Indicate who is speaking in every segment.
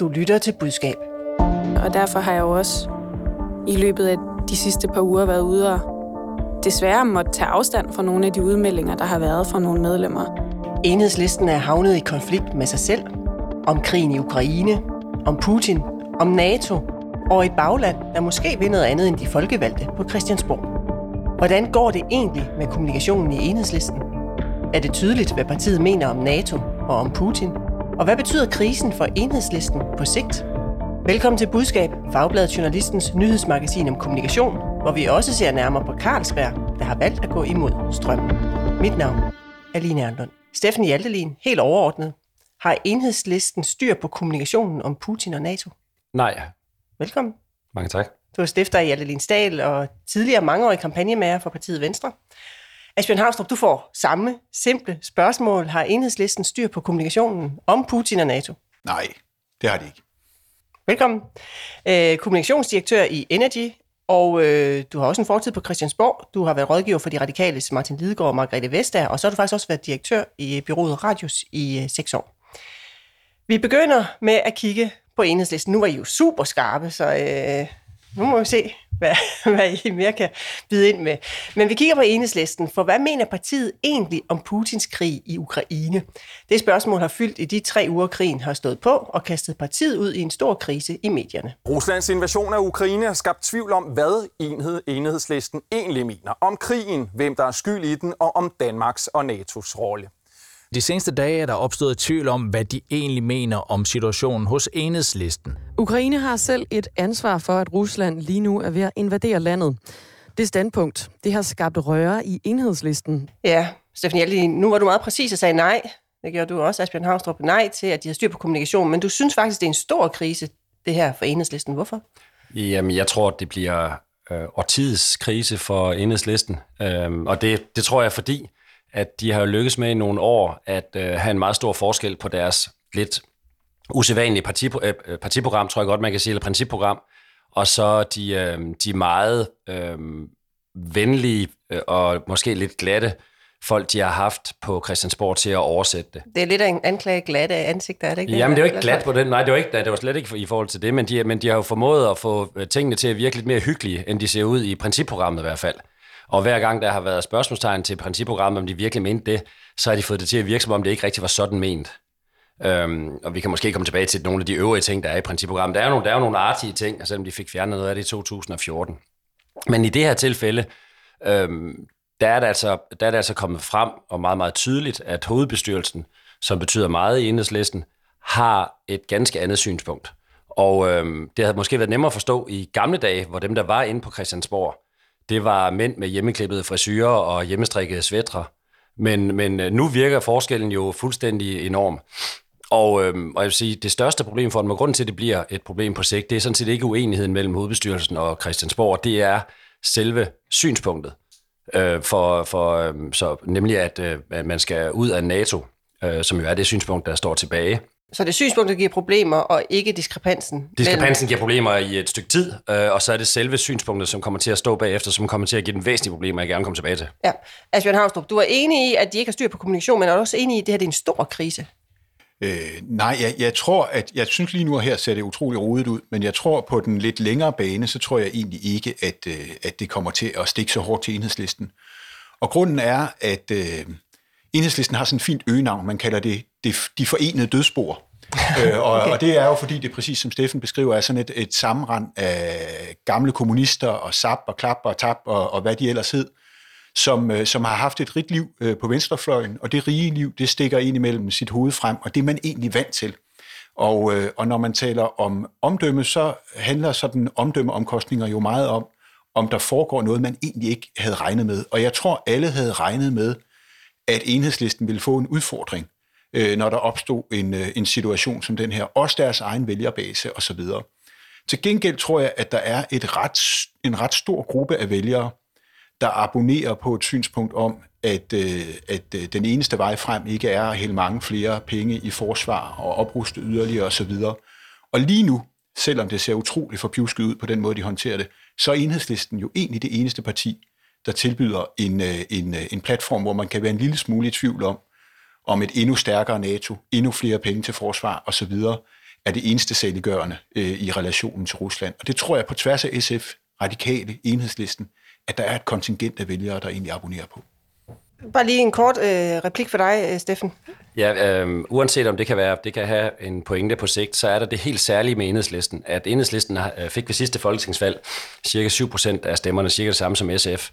Speaker 1: Du lytter til budskab.
Speaker 2: Og derfor har jeg jo også i løbet af de sidste par uger været ude og desværre måtte tage afstand fra nogle af de udmeldinger, der har været fra nogle medlemmer.
Speaker 1: Enhedslisten er havnet i konflikt med sig selv, om krigen i Ukraine, om Putin, om NATO og et bagland, der måske vil noget andet end de folkevalgte på Christiansborg. Hvordan går det egentlig med kommunikationen i enhedslisten? Er det tydeligt, hvad partiet mener om NATO og om Putin? Og hvad betyder krisen for enhedslisten på sigt? Velkommen til Budskab, Fagbladet Journalistens nyhedsmagasin om kommunikation, hvor vi også ser nærmere på Carlsberg, der har valgt at gå imod strømmen. Mit navn er Line Erlund. Steffen Hjaltelin, helt overordnet. Har enhedslisten styr på kommunikationen om Putin og NATO?
Speaker 3: Nej.
Speaker 1: Velkommen.
Speaker 3: Mange tak.
Speaker 1: Du er stifter i Hjaltelin Stahl og tidligere mangeårig kampagnemager for partiet Venstre. Asbjørn Havstrup, du får samme simple spørgsmål. Har enhedslisten styr på kommunikationen om Putin og NATO?
Speaker 4: Nej, det har de ikke.
Speaker 1: Velkommen. Øh, kommunikationsdirektør i Energy, og øh, du har også en fortid på Christiansborg. Du har været rådgiver for de radikale Martin Lidegaard og Margrethe Vestager, og så har du faktisk også været direktør i byrådet Radius i øh, seks år. Vi begynder med at kigge på enhedslisten. Nu var I jo super skarpe, så øh, nu må vi se, hvad, hvad I mere kan byde ind med. Men vi kigger på enhedslisten, for hvad mener partiet egentlig om Putins krig i Ukraine? Det spørgsmål har fyldt i de tre uger, krigen har stået på, og kastet partiet ud i en stor krise i medierne.
Speaker 5: Ruslands invasion af Ukraine har skabt tvivl om, hvad enhed, enhedslisten egentlig mener. Om krigen, hvem der er skyld i den, og om Danmarks og NATO's rolle.
Speaker 6: De seneste dage er der opstået tvivl om, hvad de egentlig mener om situationen hos enhedslisten.
Speaker 7: Ukraine har selv et ansvar for, at Rusland lige nu er ved at invadere landet. Det standpunkt, det har skabt røre i enhedslisten.
Speaker 1: Ja, Hjaldi, nu var du meget præcis og sagde nej. Det gjorde du også, Asbjørn Havstrup, nej til, at de har styr på kommunikation. Men du synes faktisk, det er en stor krise, det her for enhedslisten. Hvorfor?
Speaker 3: Jamen, jeg tror, det bliver øh, krise for enhedslisten. Øhm, og det, det tror jeg, fordi at de har lykkes med i nogle år at øh, have en meget stor forskel på deres lidt usædvanlige partipro- øh, partiprogram, tror jeg godt, man kan sige, eller principprogram, og så de, øh, de meget øh, venlige øh, og måske lidt glatte folk, de har haft på Christiansborg til at oversætte det.
Speaker 1: Det er lidt af en anklage glatte ansigter, er det ikke?
Speaker 3: Jamen, det er jo ikke glat på den. Nej, det var, ikke, det var slet ikke i forhold til det, men de, men de har jo formået at få øh, tingene til at virke lidt mere hyggelige, end de ser ud i principprogrammet i hvert fald. Og hver gang der har været spørgsmålstegn til principprogrammet, om de virkelig mente det, så har de fået det til at virke, som om det ikke rigtig var sådan ment. Øhm, og vi kan måske komme tilbage til nogle af de øvrige ting, der er i principprogrammet. Der er jo nogle, der er jo nogle artige ting, selvom de fik fjernet noget af det i 2014. Men i det her tilfælde, øhm, der, er det altså, der er det altså kommet frem, og meget, meget tydeligt, at hovedbestyrelsen, som betyder meget i enhedslisten, har et ganske andet synspunkt. Og øhm, det havde måske været nemmere at forstå i gamle dage, hvor dem, der var inde på Christiansborg, det var mænd med hjemmeklippede frisyrer og hjemmestrikkede svætre. Men, men øh, nu virker forskellen jo fuldstændig enorm. Og, øhm, og jeg vil sige, det største problem for dem, og grunden til, at det bliver et problem på sigt, det er sådan set ikke uenigheden mellem hovedbestyrelsen og Christiansborg, det er selve synspunktet. Øh, for, for, øh, så, nemlig, at, øh, man skal ud af NATO, øh, som jo er det synspunkt, der står tilbage.
Speaker 1: Så det er synspunktet, der giver problemer, og ikke diskrepansen?
Speaker 3: Diskrepansen giver problemer i et stykke tid, øh, og så er det selve synspunktet, som kommer til at stå bagefter, som kommer til at give dem væsentlige problemer, jeg gerne kommer tilbage til.
Speaker 1: Ja. Asbjørn Havstrup, du er enig i, at de ikke har styr på kommunikation, men er du også enig i, at det her det er en stor krise?
Speaker 4: Øh, nej, jeg, jeg tror, at jeg synes lige nu her ser det utrolig rodet ud, men jeg tror på den lidt længere bane, så tror jeg egentlig ikke, at, øh, at det kommer til at stikke så hårdt til enhedslisten. Og grunden er, at øh, enhedslisten har sådan et fint øgenavn, man kalder det, det de forenede dødsspor. øh, og, okay. og det er jo fordi, det præcis som Steffen beskriver, er sådan et, et sammenrend af gamle kommunister og SAP og KLAP og TAP og, og hvad de ellers hed, som, øh, som har haft et rigt liv øh, på venstrefløjen, og det rige liv, det stikker ind imellem sit hoved frem, og det er man egentlig vant til. Og, øh, og når man taler om omdømme, så handler sådan omdømmeomkostninger jo meget om, om der foregår noget, man egentlig ikke havde regnet med. Og jeg tror, alle havde regnet med, at enhedslisten ville få en udfordring øh, når der opstod en, øh, en situation som den her. Også deres egen vælgerbase osv. Til gengæld tror jeg, at der er et ret, en ret stor gruppe af vælgere, der abonnerer på et synspunkt om, at, øh, at øh, den eneste vej frem ikke er at hælde mange flere penge i forsvar og opruste yderligere osv. Og lige nu, selvom det ser utroligt forpjusket ud på den måde, de håndterer det, så er enhedslisten jo egentlig det eneste parti, der tilbyder en, øh, en, øh, en platform, hvor man kan være en lille smule i tvivl om, om et endnu stærkere NATO, endnu flere penge til forsvar osv., er det eneste saliggørende øh, i relationen til Rusland. Og det tror jeg på tværs af SF, radikale, enhedslisten, at der er et kontingent af vælgere, der egentlig abonnerer på.
Speaker 1: Bare lige en kort øh, replik for dig, øh, Steffen.
Speaker 3: Ja, øh, uanset om det kan være, det kan have en pointe på sigt, så er der det helt særlige med enhedslisten, at enhedslisten øh, fik ved sidste folketingsvalg cirka 7% af stemmerne, cirka det samme som SF.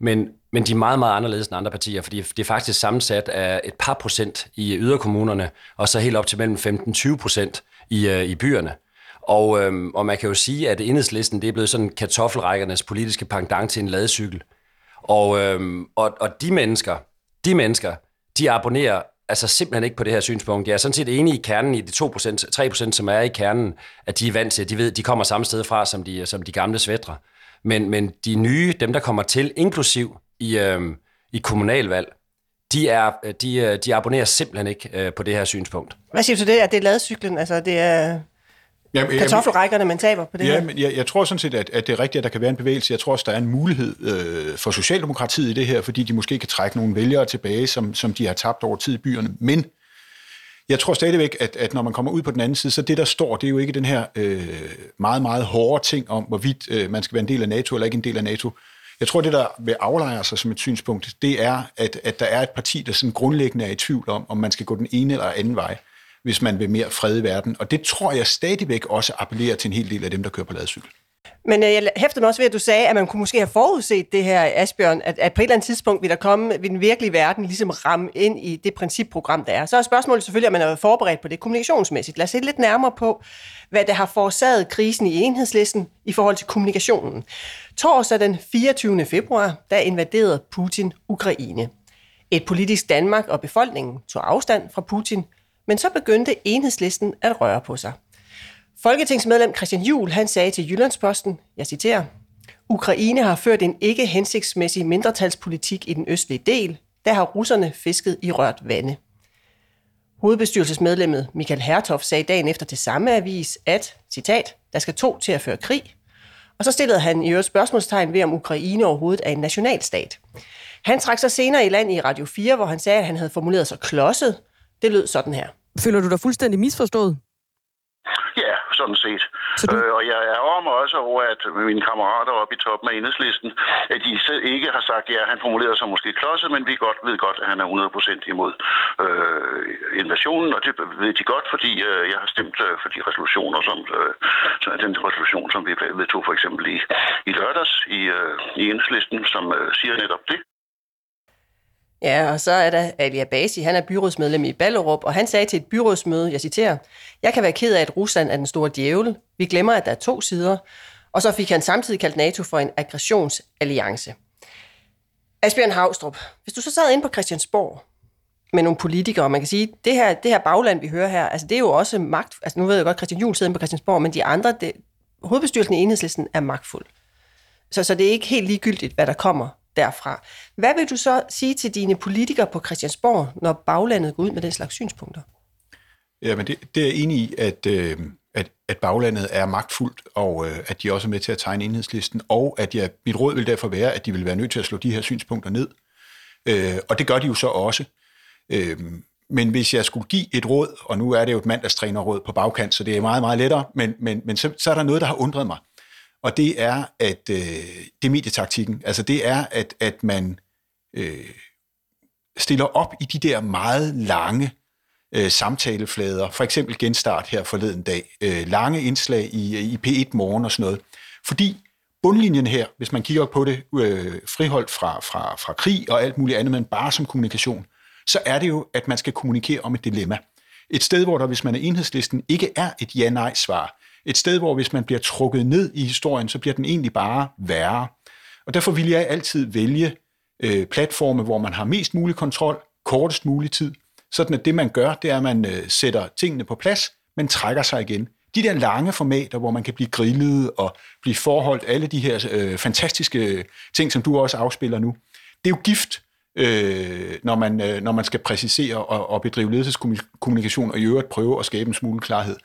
Speaker 3: Men, men de er meget, meget anderledes end andre partier, fordi det er faktisk sammensat af et par procent i yderkommunerne, og så helt op til mellem 15-20 procent i, øh, i byerne. Og, øhm, og man kan jo sige, at enhedslisten det er blevet sådan kartoffelrækkernes politiske pendant til en ladecykel. Og, øhm, og, og de mennesker, de mennesker, de abonnerer altså simpelthen ikke på det her synspunkt. Jeg er sådan set enig i kernen i de 2%, 3%, som er i kernen, at de er vant til, de ved, de kommer samme sted fra som de, som de gamle svætre. Men, men de nye, dem der kommer til, inklusiv i, øhm, i kommunalvalg, de, er, de, øh, de abonnerer simpelthen ikke øh, på det her synspunkt.
Speaker 1: Hvad siger du til det, at det er ladcyklen? Altså, det er Jamen, kartoffelrækkerne, man taber på det
Speaker 4: ja,
Speaker 1: her?
Speaker 4: Men jeg, jeg tror sådan set, at, at det er rigtigt, at der kan være en bevægelse. Jeg tror også, der er en mulighed øh, for Socialdemokratiet i det her, fordi de måske kan trække nogle vælgere tilbage, som, som de har tabt over tid i byerne. Men jeg tror stadigvæk, at, at når man kommer ud på den anden side, så det, der står, det er jo ikke den her øh, meget, meget hårde ting om, hvorvidt øh, man skal være en del af NATO eller ikke en del af NATO. Jeg tror, det, der vil aflejre sig som et synspunkt, det er, at, at der er et parti, der sådan grundlæggende er i tvivl om, om man skal gå den ene eller anden vej hvis man vil mere fred i verden. Og det tror jeg stadigvæk også appellerer til en hel del af dem, der kører på ladcykel.
Speaker 1: Men øh, jeg hæfter mig også ved, at du sagde, at man kunne måske have forudset det her, Asbjørn, at, at på et eller andet tidspunkt vil der komme, vil den virkelige verden ligesom ramme ind i det principprogram, der er. Så er spørgsmålet selvfølgelig, om man er forberedt på det kommunikationsmæssigt. Lad os se lidt nærmere på, hvad der har forårsaget krisen i enhedslisten i forhold til kommunikationen. Torsdag den 24. februar, der invaderede Putin Ukraine. Et politisk Danmark og befolkningen tog afstand fra Putin, men så begyndte enhedslisten at røre på sig. Folketingsmedlem Christian Juhl han sagde til Jyllandsposten, jeg citerer, Ukraine har ført en ikke hensigtsmæssig mindretalspolitik i den østlige del. Der har russerne fisket i rørt vande. Hovedbestyrelsesmedlemmet Michael Hertoff sagde dagen efter til samme avis, at, citat, der skal to til at føre krig. Og så stillede han i øvrigt spørgsmålstegn ved, om Ukraine overhovedet er en nationalstat. Han trak sig senere i land i Radio 4, hvor han sagde, at han havde formuleret sig klodset, det lød sådan her.
Speaker 7: Føler du dig fuldstændig misforstået?
Speaker 8: Ja, sådan set.
Speaker 7: Så du...
Speaker 8: øh, og jeg ærger mig også over, at mine kammerater oppe i toppen af enhedslisten, at de selv ikke har sagt, ja, han formulerer sig måske klodset, men vi godt, ved godt, at han er 100% imod øh, invasionen, og det ved de godt, fordi øh, jeg har stemt øh, for de resolutioner, som øh, den resolution, som vi vedtog for eksempel i, i lørdags i, øh, i enhedslisten, som øh, siger netop det.
Speaker 1: Ja, og så er der Ali Abasi, han er byrådsmedlem i Ballerup, og han sagde til et byrådsmøde, jeg citerer, Jeg kan være ked af, at Rusland er den store djævel. Vi glemmer, at der er to sider. Og så fik han samtidig kaldt NATO for en aggressionsalliance. Asbjørn Havstrup, hvis du så sad inde på Christiansborg med nogle politikere, man kan sige, det her, det her bagland, vi hører her, altså det er jo også magt, altså nu ved jeg godt, Christian Juhl sidder inde på Christiansborg, men de andre, det, hovedbestyrelsen i enhedslisten er magtfuld. Så, så det er ikke helt ligegyldigt, hvad der kommer derfra. Hvad vil du så sige til dine politikere på Christiansborg, når baglandet går ud med den slags synspunkter?
Speaker 4: Jamen, det, det er jeg enig i, at, øh, at, at baglandet er magtfuldt, og øh, at de også er med til at tegne enhedslisten, og at jeg, mit råd vil derfor være, at de vil være nødt til at slå de her synspunkter ned. Øh, og det gør de jo så også. Øh, men hvis jeg skulle give et råd, og nu er det jo et mandagstrænerråd på bagkant, så det er meget, meget lettere, men, men, men så, så er der noget, der har undret mig og det er, at øh, det er medietaktikken. Altså det er, at, at man øh, stiller op i de der meget lange øh, samtaleflader, for eksempel genstart her forleden dag, øh, lange indslag i, øh, i P1 morgen og sådan noget. Fordi bundlinjen her, hvis man kigger på det, øh, friholdt fra, fra, fra krig og alt muligt andet, men bare som kommunikation, så er det jo, at man skal kommunikere om et dilemma. Et sted, hvor der, hvis man er enhedslisten, ikke er et ja-nej-svar, et sted, hvor hvis man bliver trukket ned i historien, så bliver den egentlig bare værre. Og derfor vil jeg altid vælge øh, platforme, hvor man har mest mulig kontrol, kortest mulig tid, sådan at det, man gør, det er, at man øh, sætter tingene på plads, men trækker sig igen. De der lange formater, hvor man kan blive grillet og blive forholdt, alle de her øh, fantastiske ting, som du også afspiller nu, det er jo gift, øh, når, man, øh, når man skal præcisere og, og bedrive ledelseskommunikation og i øvrigt prøve at skabe en smule klarhed.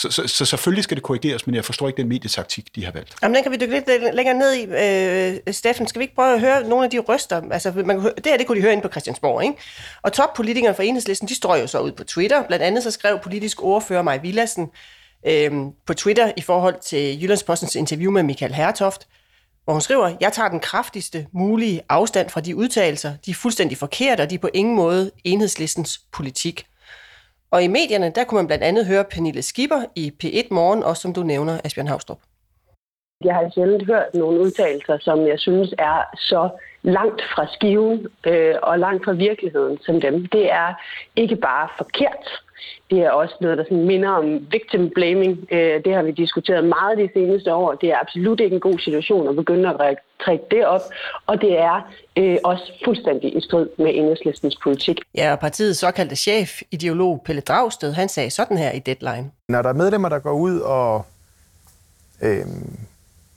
Speaker 4: Så, så, så selvfølgelig skal det korrigeres, men jeg forstår ikke den medietaktik, de har valgt.
Speaker 1: Jamen, den kan vi dykke lidt længere ned i. Øh, Steffen, skal vi ikke prøve at høre nogle af de røster? Altså, man det her, det kunne de høre ind på Christiansborg, ikke? Og toppolitikerne fra Enhedslisten, de står jo så ud på Twitter. Blandt andet så skrev politisk ordfører Maj Villassen, øh, på Twitter i forhold til Jyllandspostens interview med Michael Hertoft, hvor hun skriver, jeg tager den kraftigste mulige afstand fra de udtalelser. De er fuldstændig forkerte, og de er på ingen måde enhedslistens politik. Og i medierne, der kunne man blandt andet høre Pernille Skipper i P1 Morgen, også som du nævner, Asbjørn Havstrup.
Speaker 9: Jeg har sjældent hørt nogle udtalelser, som jeg synes er så langt fra skiven øh, og langt fra virkeligheden som dem. Det er ikke bare forkert, det er også noget, der sådan minder om victim blaming. Øh, det har vi diskuteret meget de seneste år. Det er absolut ikke en god situation at begynde at trække det op, og det er øh, også fuldstændig i strid med enhedslistens politik.
Speaker 1: Ja, og partiets såkaldte chef, ideolog Pelle Dragsted, han sagde sådan her i Deadline.
Speaker 10: Når der er medlemmer, der går ud og øh,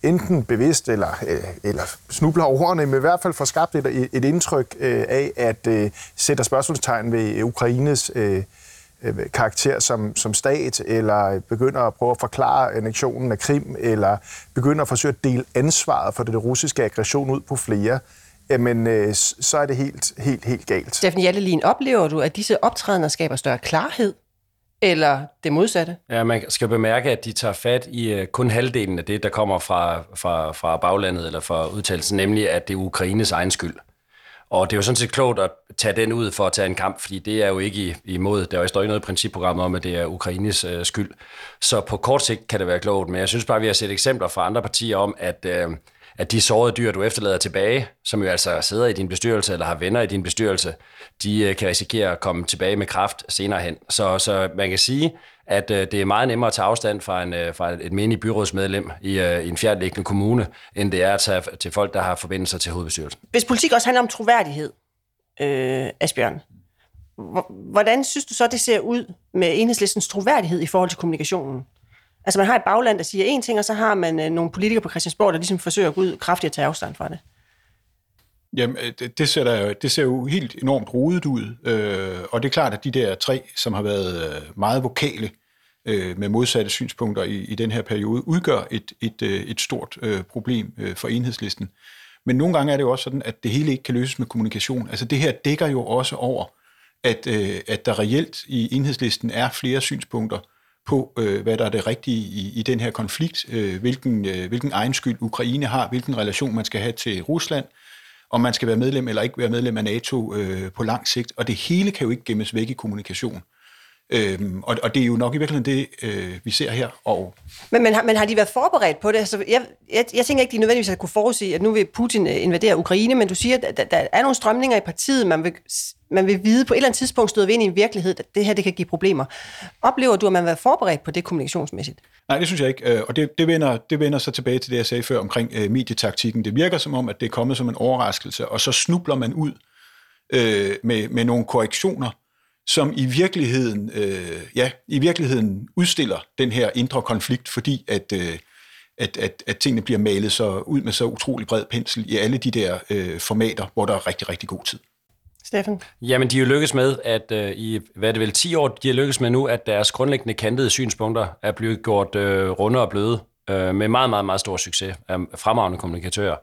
Speaker 10: enten bevidst eller, øh, eller snubler over ordene, men i hvert fald får skabt et, et indtryk øh, af at øh, sætte spørgsmålstegn ved øh, Ukraines øh, øh, karakter som, som stat, eller begynder at prøve at forklare annektionen af Krim, eller begynder at forsøge at dele ansvaret for den det russiske aggression ud på flere, jamen øh, øh så er det helt, helt, helt galt.
Speaker 1: Steffen Jallelin, oplever du, at disse optrædener skaber større klarhed eller det modsatte?
Speaker 3: Ja, man skal bemærke, at de tager fat i uh, kun halvdelen af det, der kommer fra, fra, fra baglandet eller fra udtalelsen, nemlig at det er Ukraines egen skyld. Og det er jo sådan set klogt at tage den ud for at tage en kamp, fordi det er jo ikke imod, der står ikke noget i principprogrammet om, at det er Ukraines uh, skyld. Så på kort sigt kan det være klogt, men jeg synes bare, at vi har set eksempler fra andre partier om, at uh, at de sårede dyr, du efterlader tilbage, som jo altså sidder i din bestyrelse eller har venner i din bestyrelse, de øh, kan risikere at komme tilbage med kraft senere hen. Så, så man kan sige, at øh, det er meget nemmere at tage afstand fra, en, øh, fra et menigt byrådsmedlem i, øh, i en fjerdliggende kommune, end det er at tage til folk, der har forbindelser til hovedbestyrelsen.
Speaker 1: Hvis politik også handler om troværdighed, øh, Asbjørn, hvordan synes du så, det ser ud med enhedslistens troværdighed i forhold til kommunikationen? Altså man har et bagland, der siger én ting, og så har man øh, nogle politikere på Christiansborg, der ligesom forsøger at gå ud kraftigt at tage afstand fra det.
Speaker 4: Jamen, øh, det, det, ser der, det ser jo helt enormt rodet ud, øh, og det er klart, at de der tre, som har været øh, meget vokale øh, med modsatte synspunkter i, i den her periode, udgør et, et, øh, et stort øh, problem øh, for enhedslisten. Men nogle gange er det jo også sådan, at det hele ikke kan løses med kommunikation. Altså det her dækker jo også over, at, øh, at der reelt i enhedslisten er flere synspunkter, på, øh, hvad der er det rigtige i, i den her konflikt, øh, hvilken, øh, hvilken egen skyld Ukraine har, hvilken relation man skal have til Rusland, om man skal være medlem eller ikke være medlem af NATO øh, på lang sigt. Og det hele kan jo ikke gemmes væk i kommunikation. Øhm, og, og det er jo nok i virkeligheden det, øh, vi ser her. Og...
Speaker 1: Men, men, har, men har de været forberedt på det? Altså, jeg, jeg, jeg tænker ikke, de nødvendigvis har kunne forudse, at nu vil Putin øh, invadere Ukraine, men du siger, at der, der er nogle strømninger i partiet, man vil, man vil vide, på et eller andet tidspunkt støder vi ind i en virkelighed, at det her det kan give problemer. Oplever du, at man har været forberedt på det kommunikationsmæssigt?
Speaker 4: Nej, det synes jeg ikke, øh, og det, det, vender, det vender så tilbage til det, jeg sagde før omkring øh, medietaktikken. Det virker som om, at det er kommet som en overraskelse, og så snubler man ud øh, med, med nogle korrektioner, som i virkeligheden, øh, ja, i virkeligheden udstiller den her indre konflikt, fordi at, øh, at, at, at tingene bliver malet så ud med så utrolig bred pensel i alle de der øh, formater, hvor der er rigtig, rigtig god tid.
Speaker 1: Steffen?
Speaker 3: Jamen, de er jo lykkes med, at øh, i, hvad er det vel, 10 år, de er lykkes med nu, at deres grundlæggende kantede synspunkter er blevet gjort øh, runde og bløde, øh, med meget, meget, meget stor succes af fremragende kommunikatører.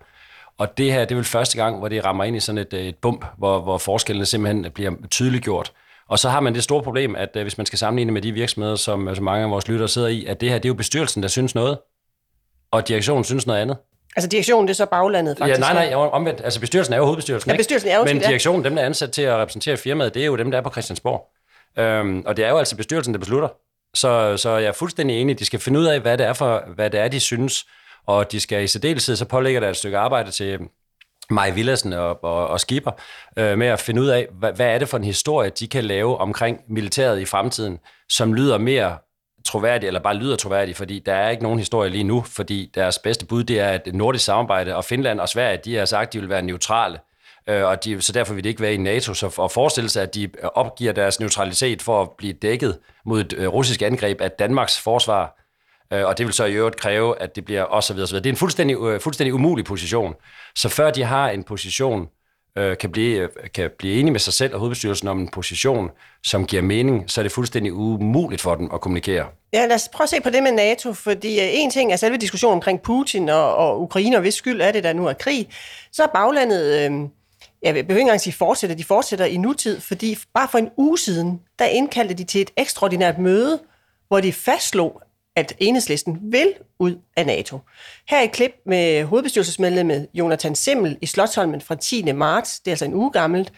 Speaker 3: Og det her, det er vel første gang, hvor det rammer ind i sådan et, et bump, hvor, hvor forskellene simpelthen bliver tydeligt gjort. Og så har man det store problem, at øh, hvis man skal sammenligne med de virksomheder, som altså mange af vores lyttere sidder i, at det her det er jo bestyrelsen, der synes noget, og direktionen synes noget andet.
Speaker 1: Altså direktionen, det er så baglandet faktisk?
Speaker 3: Ja, nej, nej, omvendt. Altså bestyrelsen er jo hovedbestyrelsen,
Speaker 1: ja, bestyrelsen er jo
Speaker 3: Men direktionen, dem der er ansat til at repræsentere firmaet, det er jo dem, der er på Christiansborg. Øhm, og det er jo altså bestyrelsen, der beslutter. Så, så jeg er fuldstændig enig. De skal finde ud af, hvad det er, for, hvad det er de synes, og de skal i særdeleshed, så pålægger der et stykke arbejde til Maj Villadsen og, og, og Skipper, øh, med at finde ud af, hvad, hvad er det for en historie, de kan lave omkring militæret i fremtiden, som lyder mere troværdig, eller bare lyder troværdig, fordi der er ikke nogen historie lige nu, fordi deres bedste bud, det er at nordisk samarbejde, og Finland og Sverige, de har sagt, at de vil være neutrale, øh, og de, så derfor vil de ikke være i NATO, så at forestille sig, at de opgiver deres neutralitet for at blive dækket mod et øh, russisk angreb af Danmarks forsvar, øh, og det vil så i øvrigt kræve, at det bliver osv. osv. Det er en fuldstændig, øh, fuldstændig umulig position. Så før de har en position, øh, kan, blive, øh, kan blive enige med sig selv og hovedbestyrelsen om en position, som giver mening, så er det fuldstændig umuligt for dem at kommunikere.
Speaker 1: Ja, lad os prøve at se på det med NATO, fordi øh, en ting er selve diskussionen omkring Putin og, og Ukraine, og hvis skyld er det, der nu er krig, så er baglandet, øh, jeg behøver ikke engang sige fortsætter, de fortsætter i nutid, fordi bare for en uge siden, der indkaldte de til et ekstraordinært møde, hvor de fastslog, at enhedslisten vil ud af NATO. Her er et klip med hovedbestyrelsesmedlemmet Jonathan Simmel i Slottholmen fra 10. marts, det er altså en uge gammelt,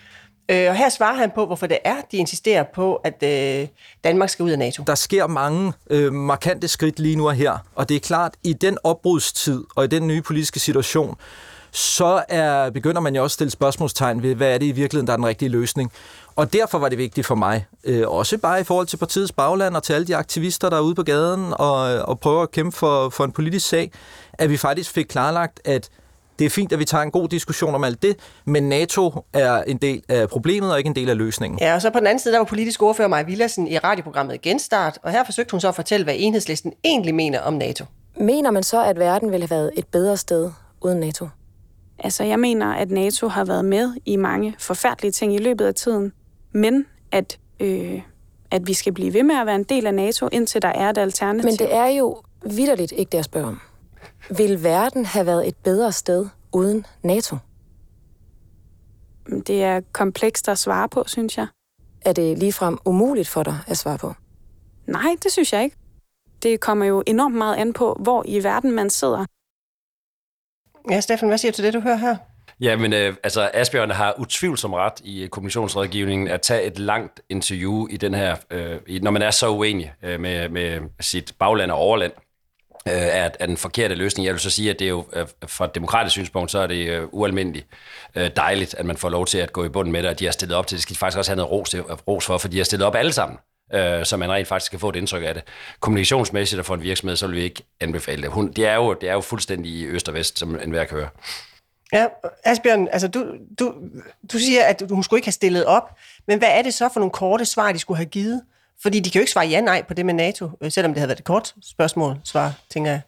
Speaker 1: Øh, og her svarer han på, hvorfor det er, de insisterer på, at øh, Danmark skal ud af NATO.
Speaker 11: Der sker mange øh, markante skridt lige nu og her, og det er klart, i den opbrudstid og i den nye politiske situation, så er, begynder man jo også at stille spørgsmålstegn ved, hvad er det i virkeligheden, der er den rigtige løsning. Og derfor var det vigtigt for mig, øh, også bare i forhold til partiets bagland og til alle de aktivister, der er ude på gaden og, og prøver at kæmpe for, for en politisk sag, at vi faktisk fik klarlagt, at det er fint, at vi tager en god diskussion om alt det, men NATO er en del af problemet og ikke en del af løsningen.
Speaker 1: Ja, og så på den anden side, der var politisk ordfører Maja Villersen i radioprogrammet Genstart, og her forsøgte hun så at fortælle, hvad enhedslisten egentlig mener om NATO.
Speaker 12: Mener man så, at verden ville have været et bedre sted uden NATO?
Speaker 2: Altså, jeg mener, at NATO har været med i mange forfærdelige ting i løbet af tiden, men at, øh, at vi skal blive ved med at være en del af NATO, indtil der er et alternativ.
Speaker 12: Men det er jo vidderligt ikke det, jeg spørger om. Vil verden have været et bedre sted uden NATO?
Speaker 2: Det er komplekst at svare på, synes jeg.
Speaker 12: Er det ligefrem umuligt for dig at svare på?
Speaker 2: Nej, det synes jeg ikke. Det kommer jo enormt meget an på, hvor i verden man sidder.
Speaker 1: Ja, Steffen, hvad siger du til det, du hører her?
Speaker 3: Ja, men øh, altså, Asbjørn har utvivlsomt ret i øh, kommunikationsrådgivningen at tage et langt interview i den her, øh, i, når man er så uenig øh, med, med sit bagland og overland øh, er, er den forkerte løsning. Jeg vil så sige, at det er jo øh, fra et demokratisk synspunkt, så er det øh, ualmindeligt øh, dejligt, at man får lov til at gå i bunden med det, og de har stillet op til. Det skal de faktisk også have noget ros, til, øh, ros for, for de har stillet op alle sammen øh, så man rent faktisk kan få et indtryk af det. Kommunikationsmæssigt og for en virksomhed, så vil vi ikke anbefale det. Hun, det, er jo, det er jo fuldstændig i øst og vest, som enhver kan høre.
Speaker 1: Ja, Asbjørn, altså du, du, du siger, at hun skulle ikke have stillet op, men hvad er det så for nogle korte svar, de skulle have givet? Fordi de kan jo ikke svare ja-nej på det med NATO, øh, selvom det havde været et kort spørgsmål, svar, tænker jeg.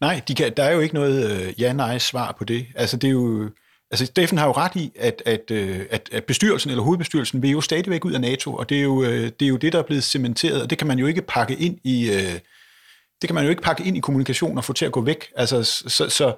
Speaker 4: Nej, de kan, der er jo ikke noget øh, ja-nej-svar på det. Altså, det er jo... Altså, Steffen har jo ret i, at, at, øh, at, at bestyrelsen eller hovedbestyrelsen vil jo stadigvæk ud af NATO, og det er, jo, øh, det er jo det, der er blevet cementeret, og det kan man jo ikke pakke ind i, øh, det kan man jo ikke pakke ind i kommunikation og få til at gå væk. Altså, så, så,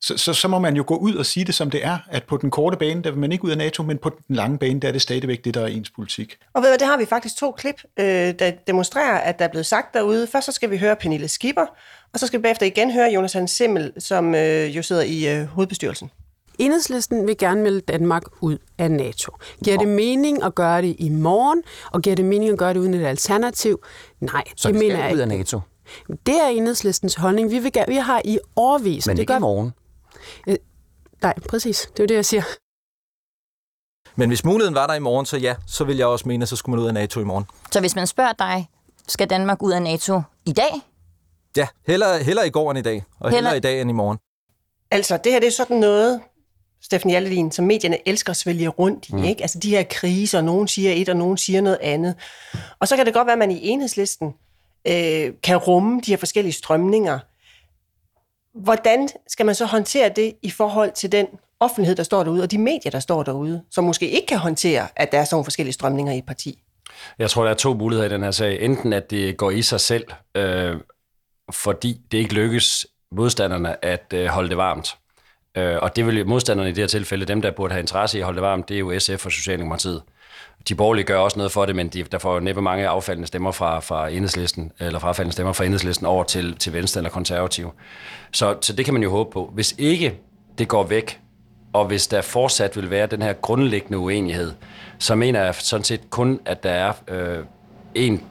Speaker 4: så, så, så må man jo gå ud og sige det, som det er, at på den korte bane, der vil man ikke ud af NATO, men på den lange bane, der er det stadigvæk det, der er ens politik.
Speaker 1: Og ved du, det har vi faktisk to klip, øh, der demonstrerer, at der er blevet sagt derude. Først så skal vi høre Pernille Skipper, og så skal vi bagefter igen høre Jonas Hans Simmel, som øh, jo sidder i øh, hovedbestyrelsen.
Speaker 13: Enhedslisten vil gerne melde Danmark ud af NATO. Giver det mening at gøre det i morgen, og giver det mening at gøre det uden et alternativ? Nej,
Speaker 14: så
Speaker 13: det
Speaker 14: mener jeg ud af NATO?
Speaker 13: Det er enhedslistens holdning. Vi, vil, vi har i årvis...
Speaker 14: Men det ikke gør, i morgen?
Speaker 13: Øh, nej, præcis. Det er det, jeg siger.
Speaker 11: Men hvis muligheden var der i morgen, så ja, så vil jeg også mene, at så skulle man ud af NATO i morgen.
Speaker 15: Så hvis man spørger dig, skal Danmark ud af NATO i dag?
Speaker 11: Ja, hellere, hellere i går end i dag, og hellere, hellere i dag end i morgen.
Speaker 1: Altså, det her det er sådan noget, Steffen Jalledin, som medierne elsker at svælge rundt i. Mm. Ikke? Altså de her kriser, nogen siger et, og nogen siger noget andet. Og så kan det godt være, at man i enhedslisten øh, kan rumme de her forskellige strømninger. Hvordan skal man så håndtere det i forhold til den offentlighed, der står derude, og de medier, der står derude, som måske ikke kan håndtere, at der er sådan nogle forskellige strømninger i et parti?
Speaker 3: Jeg tror, der er to muligheder i den her sag. Enten at det går i sig selv, øh, fordi det ikke lykkes modstanderne at øh, holde det varmt. Øh, og det vil modstanderne i det her tilfælde, dem der burde have interesse i at holde det varmt, det er jo SF og Socialdemokratiet. De borgerlige gør også noget for det, men de, der får jo næppe mange affaldende stemmer fra, fra enhedslisten, eller frafaldende stemmer fra enhedslisten over til, til venstre eller konservative. Så, så det kan man jo håbe på. Hvis ikke det går væk, og hvis der fortsat vil være den her grundlæggende uenighed, så mener jeg sådan set kun, at der er øh, en,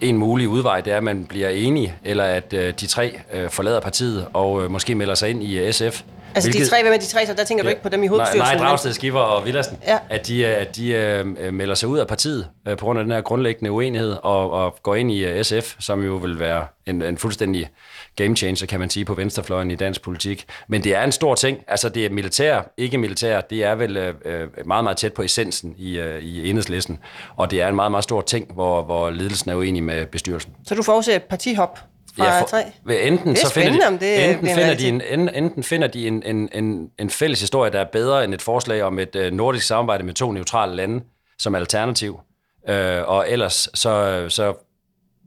Speaker 3: en mulig udvej, det er, at man bliver enige, eller at øh, de tre øh, forlader partiet og øh, måske melder sig ind i SF.
Speaker 1: Altså Hvilket, de tre, hvem er de tre, så der tænker ja, du ikke på dem i hovedbestyrelsen?
Speaker 3: Nej, nej Dragsted, Skiver og Villersen. Ja. At de, at de uh, melder sig ud af partiet uh, på grund af den her grundlæggende uenighed og, og går ind i uh, SF, som jo vil være en, en fuldstændig game changer, kan man sige, på venstrefløjen i dansk politik. Men det er en stor ting. Altså det er militær, ikke militær. Det er vel uh, meget, meget tæt på essensen i, uh, i enhedslisten. Og det er en meget, meget stor ting, hvor, hvor ledelsen er uenig med bestyrelsen.
Speaker 1: Så du forudser et partihop?
Speaker 3: Ja, for, enten, det er så finder de, det enten, finder de en, enten finder de en, en, en, en fælles historie, der er bedre end et forslag om et uh, nordisk samarbejde med to neutrale lande som alternativ. Uh, og ellers så, så,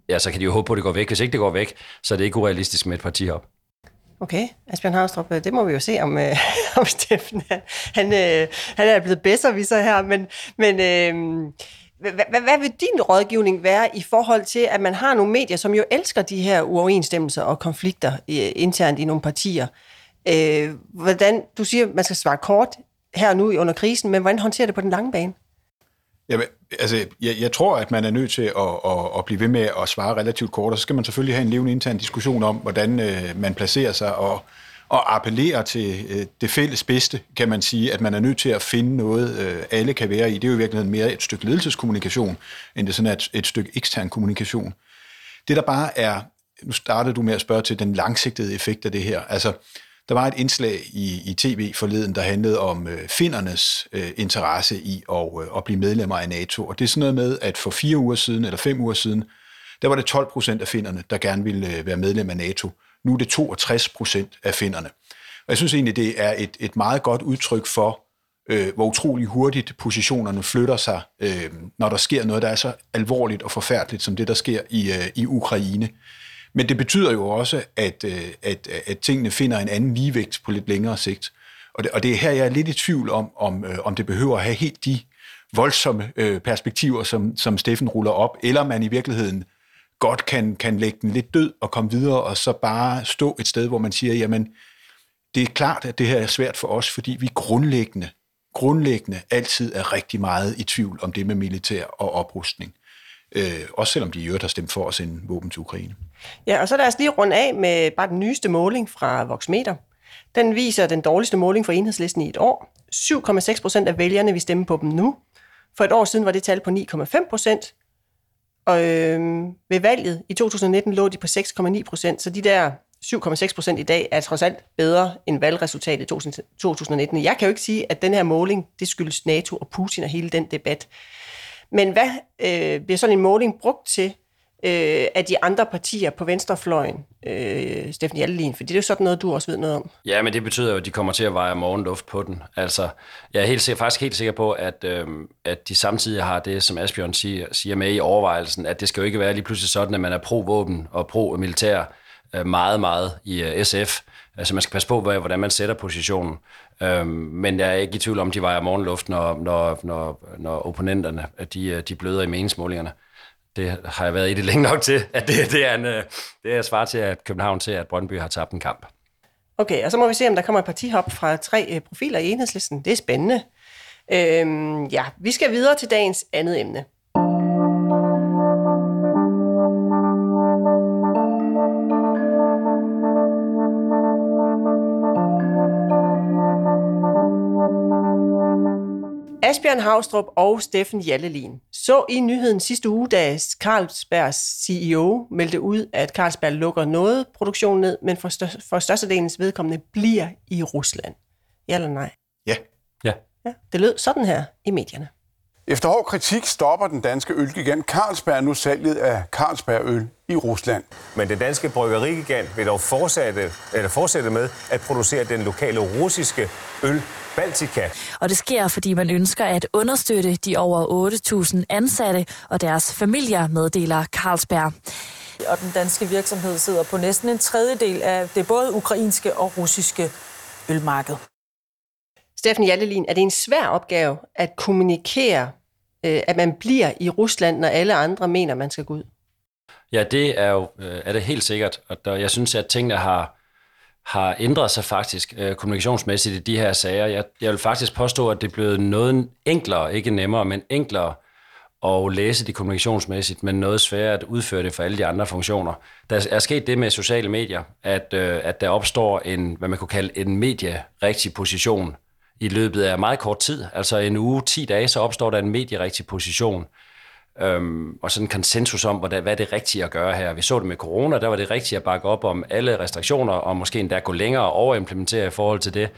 Speaker 3: ja, så kan de jo håbe på, at det går væk. Hvis ikke det går væk, så er det ikke urealistisk med et partihop.
Speaker 1: Okay, Asbjørn Havstrup, det må vi jo se om, øh, om Steffen. Han, øh, han er blevet bedre, vi så her, men, men øh, hvad, hvad vil din rådgivning være i forhold til, at man har nogle medier, som jo elsker de her uoverensstemmelser og konflikter internt i nogle partier? Øh, hvordan, du siger, man skal svare kort her og nu under krisen, men hvordan håndterer det på den lange bane?
Speaker 4: Jamen, altså, jeg, jeg tror, at man er nødt til at, at, at blive ved med at svare relativt kort, og så skal man selvfølgelig have en levende intern diskussion om, hvordan øh, man placerer sig, og, og appellere til øh, det fælles bedste, kan man sige, at man er nødt til at finde noget, øh, alle kan være i. Det er jo i virkeligheden mere et stykke ledelseskommunikation, end det sådan er et, et stykke ekstern kommunikation. Det der bare er, nu startede du med at spørge til den langsigtede effekt af det her. Altså, der var et indslag i, i tv forleden, der handlede om øh, findernes øh, interesse i at, øh, at blive medlemmer af NATO. Og det er sådan noget med, at for fire uger siden, eller fem uger siden, der var det 12 procent af finderne, der gerne ville øh, være medlem af NATO. Nu er det 62 procent af finderne. Og jeg synes egentlig, det er et, et meget godt udtryk for, øh, hvor utrolig hurtigt positionerne flytter sig, øh, når der sker noget, der er så alvorligt og forfærdeligt, som det, der sker i, øh, i Ukraine. Men det betyder jo også, at, øh, at, at tingene finder en anden ligevægt på lidt længere sigt. Og det, og det er her, jeg er lidt i tvivl om, om, øh, om det behøver at have helt de voldsomme øh, perspektiver, som, som Steffen ruller op, eller man i virkeligheden godt kan, kan lægge den lidt død og komme videre, og så bare stå et sted, hvor man siger, jamen, det er klart, at det her er svært for os, fordi vi grundlæggende, grundlæggende altid er rigtig meget i tvivl om det med militær og oprustning. Øh, også selvom de i øvrigt har stemt for at sende våben til Ukraine.
Speaker 1: Ja, og så lad os lige runde af med bare den nyeste måling fra Voxmeter. Den viser den dårligste måling for enhedslisten i et år. 7,6 procent af vælgerne vil stemme på dem nu. For et år siden var det tal på 9,5 procent. Og øh, ved valget i 2019 lå de på 6,9 procent, så de der 7,6 procent i dag er trods alt bedre end valgresultatet i 2019. Jeg kan jo ikke sige, at den her måling, det skyldes NATO og Putin og hele den debat. Men hvad øh, bliver sådan en måling brugt til øh, af de andre partier på venstrefløjen, øh, Steffen Jallelin? For det er jo sådan noget, du også ved noget om.
Speaker 3: Ja, men det betyder jo, at de kommer til at veje morgenluft på den. Altså, jeg er helt, faktisk helt sikker på, at, øh, at de samtidig har det, som Asbjørn siger, siger med i overvejelsen, at det skal jo ikke være lige pludselig sådan, at man er pro-våben og pro-militær øh, meget, meget i øh, SF. Altså man skal passe på, hvordan man sætter positionen. Øhm, men jeg er ikke i tvivl om, de vejer morgenluft, når, når, når, når opponenterne de, øh, de bløder i meningsmålingerne. Det har jeg været i det længe nok til, at det, det er en, øh, det er svar til, at København til, at Brøndby har tabt en kamp.
Speaker 1: Okay, og så må vi se, om der kommer et partihop fra tre øh, profiler i enhedslisten. Det er spændende. Øhm, ja, vi skal videre til dagens andet emne. Asbjørn Havstrup og Steffen Jallelin så i nyheden sidste uge, da Carlsbergs CEO meldte ud, at Carlsberg lukker noget produktion ned, men for, stør- for størstedelens vedkommende bliver i Rusland. Ja eller nej?
Speaker 4: Ja.
Speaker 3: Ja.
Speaker 1: ja. Det lød sådan her i medierne.
Speaker 14: Efter hård kritik stopper den danske ølgigant Carlsberg nu salget af Carlsberg-øl i Rusland.
Speaker 16: Men den danske bryggerigigant vil dog fortsætte, eller fortsætte med at producere den lokale russiske øl Baltica.
Speaker 17: Og det sker, fordi man ønsker at understøtte de over 8.000 ansatte og deres familier, meddeler Carlsberg.
Speaker 18: Og den danske virksomhed sidder på næsten en tredjedel af det både ukrainske og russiske ølmarked.
Speaker 1: Steffen Jallelin, er det en svær opgave at kommunikere, øh, at man bliver i Rusland, når alle andre mener, man skal gå ud?
Speaker 3: Ja, det er jo øh, er det helt sikkert. Og der, jeg synes, at tingene har, har ændret sig faktisk øh, kommunikationsmæssigt i de her sager. Jeg, jeg vil faktisk påstå, at det er blevet noget enklere, ikke nemmere, men enklere at læse det kommunikationsmæssigt, men noget sværere at udføre det for alle de andre funktioner. Der er sket det med sociale medier, at, øh, at der opstår en, hvad man kunne kalde en medierigtig position i løbet af meget kort tid. Altså en uge, 10 dage, så opstår der en medierigtig position. Øhm, og sådan en konsensus om, hvad, hvad er det rigtige at gøre her. Vi så det med corona, der var det rigtige at bakke op om alle restriktioner, og måske endda gå længere og overimplementere i forhold til det.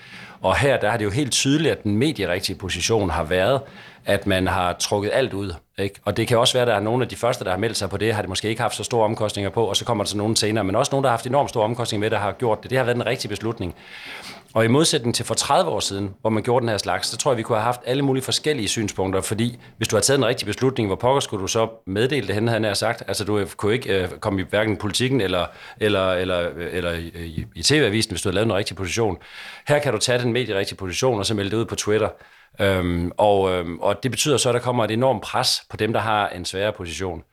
Speaker 3: Og her, der har det jo helt tydeligt, at den medierigtige position har været, at man har trukket alt ud. Ikke? Og det kan også være, at der er nogle af de første, der har meldt sig på det, har det måske ikke haft så store omkostninger på, og så kommer der så nogen senere, men også nogen, der har haft enormt store omkostninger med, der har gjort det. Det har været en rigtig beslutning. Og i modsætning til for 30 år siden, hvor man gjorde den her slags, så tror jeg, vi kunne have haft alle mulige forskellige synspunkter, fordi hvis du har taget en rigtig beslutning, hvor pokker skulle du så meddele det, henne, han har sagt? Altså, du kunne ikke øh, komme i hverken politikken eller, eller, eller, eller i, i, i tv-avisen, hvis du havde lavet en rigtig position. Her kan du tage den medierigtige position, og så melde det ud på Twitter. Øhm, og, øhm, og det betyder så, at der kommer et enormt pres på dem, der har en sværere position.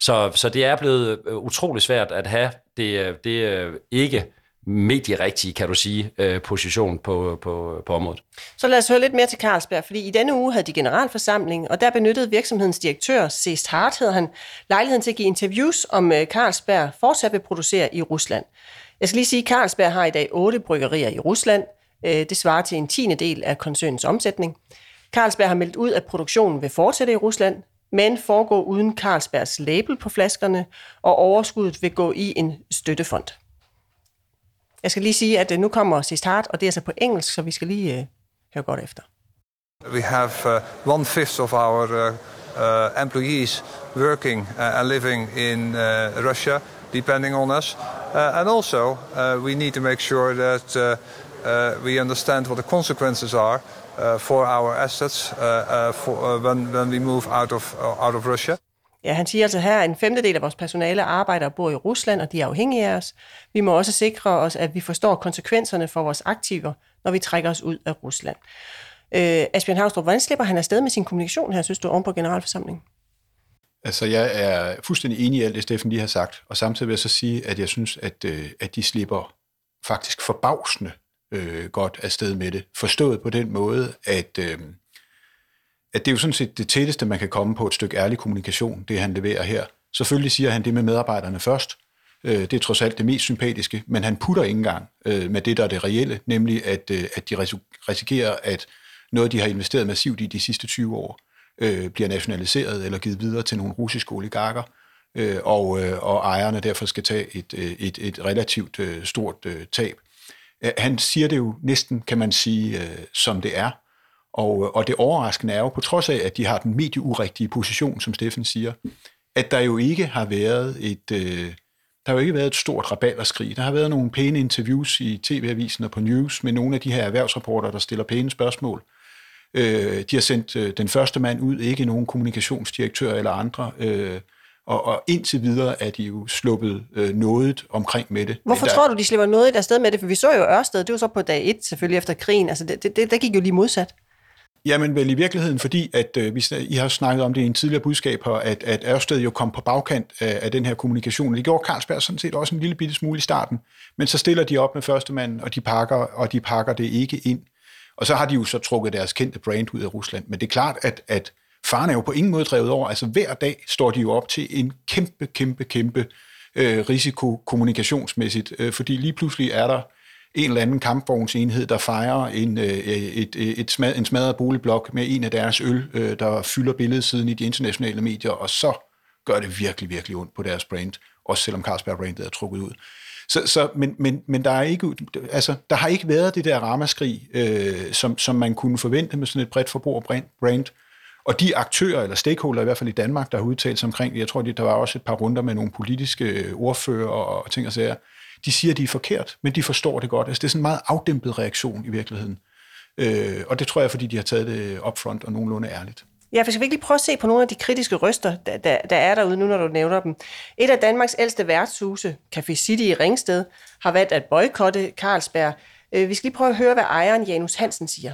Speaker 3: Så, så det er blevet øh, utrolig svært at have det, øh, det øh, ikke medierigtige, kan du sige, position på, på, på området.
Speaker 1: Så lad os høre lidt mere til Carlsberg, fordi i denne uge havde de generalforsamling, og der benyttede virksomhedens direktør, Ceest Hart, hedder han, lejligheden til at give interviews om Carlsberg fortsat vil producere i Rusland. Jeg skal lige sige, at Carlsberg har i dag otte bryggerier i Rusland. Øh, det svarer til en tiende del af koncernens omsætning. Carlsberg har meldt ud, at produktionen vil fortsætte i Rusland, men foregå uden Carlsbergs label på flaskerne, og overskuddet vil gå i en støttefond. Jeg skal lige sige, at øh, nu kommer sidst og det er altså på engelsk, så vi skal lige uh, høre godt efter.
Speaker 19: We have uh, one fifth of our uh, uh, employees working uh, and living in uh, Russia, depending on us. Uh, and also, uh, we need to make sure that uh, we understand what the consequences are uh, for our assets uh, uh, for, uh, when, when we move out of, uh, out of Russia.
Speaker 1: Ja, han siger altså her, at en femtedel af vores personale arbejder og bor i Rusland, og de er afhængige af os. Vi må også sikre os, at vi forstår konsekvenserne for vores aktiver, når vi trækker os ud af Rusland. Øh, Asbjørn Havstrup, hvordan slipper han afsted med sin kommunikation her, synes du, om på generalforsamlingen?
Speaker 4: Altså, jeg er fuldstændig enig i alt det, Steffen lige har sagt, og samtidig vil jeg så sige, at jeg synes, at, at de slipper faktisk forbavsende øh, godt afsted med det. Forstået på den måde, at, øh, at det er jo sådan set det tætteste, man kan komme på et stykke ærlig kommunikation, det han leverer her. Selvfølgelig siger han det med medarbejderne først. Øh, det er trods alt det mest sympatiske, men han putter ikke engang øh, med det, der er det reelle, nemlig at, øh, at de risikerer, at noget, de har investeret massivt i de sidste 20 år, øh, bliver nationaliseret eller givet videre til nogle russiske oligarker, øh, og, øh, og ejerne derfor skal tage et, øh, et, et relativt øh, stort øh, tab. Øh, han siger det jo næsten, kan man sige, øh, som det er. Og, øh, og det overraskende er jo, på trods af, at de har den medieurigtige position, som Steffen siger, at der jo ikke har været et, øh, der har jo ikke været et stort rabalderskrig. Der har været nogle pæne interviews i TV-avisen og på news med nogle af de her erhvervsrapporter, der stiller pæne spørgsmål. Øh, de har sendt øh, den første mand ud, ikke nogen kommunikationsdirektør eller andre. Øh, og, og indtil videre er de jo sluppet øh, noget omkring med det.
Speaker 1: Hvorfor der... tror du, de slipper noget afsted med det? For vi så jo Ørsted, det var så på dag 1 selvfølgelig efter krigen. Altså det, det, det gik jo lige modsat.
Speaker 4: Jamen vel i virkeligheden, fordi at øh, vi, I har snakket om det i en tidligere budskab her, at, at Ørsted jo kom på bagkant af, af den her kommunikation. Det gjorde Carlsberg sådan set også en lille bitte smule i starten. Men så stiller de op med første mand, og de pakker, og de pakker det ikke ind. Og så har de jo så trukket deres kendte brand ud af Rusland. Men det er klart, at, at faren er jo på ingen måde drevet over. Altså hver dag står de jo op til en kæmpe, kæmpe, kæmpe øh, risiko kommunikationsmæssigt, øh, fordi lige pludselig er der en eller anden kampvognsenhed, der fejrer en, øh, et, et, et smad, en smadret boligblok med en af deres øl, øh, der fylder billedsiden i de internationale medier, og så gør det virkelig, virkelig ondt på deres brand, også selvom Carlsberg-brandet er trukket ud. Så, så, men, men, men der, er ikke, altså, der har ikke været det der ramaskrig, øh, som, som man kunne forvente med sådan et bredt forbrugerbrand. brand og de aktører, eller stakeholder i hvert fald i Danmark, der har udtalt sig omkring, jeg tror, der var også et par runder med nogle politiske øh, ordfører og ting og sager, de siger, at de er forkert, men de forstår det godt. Altså, det er sådan en meget afdæmpet reaktion i virkeligheden. Øh, og det tror jeg, fordi de har taget det upfront og nogenlunde ærligt.
Speaker 1: Ja, for skal vi ikke lige prøve at se på nogle af de kritiske røster, der, der, der er derude nu, når du nævner dem. Et af Danmarks ældste værtshuse, Café City i Ringsted, har valgt at boykotte Carlsberg. Øh, vi skal lige prøve at høre, hvad ejeren Janus Hansen siger.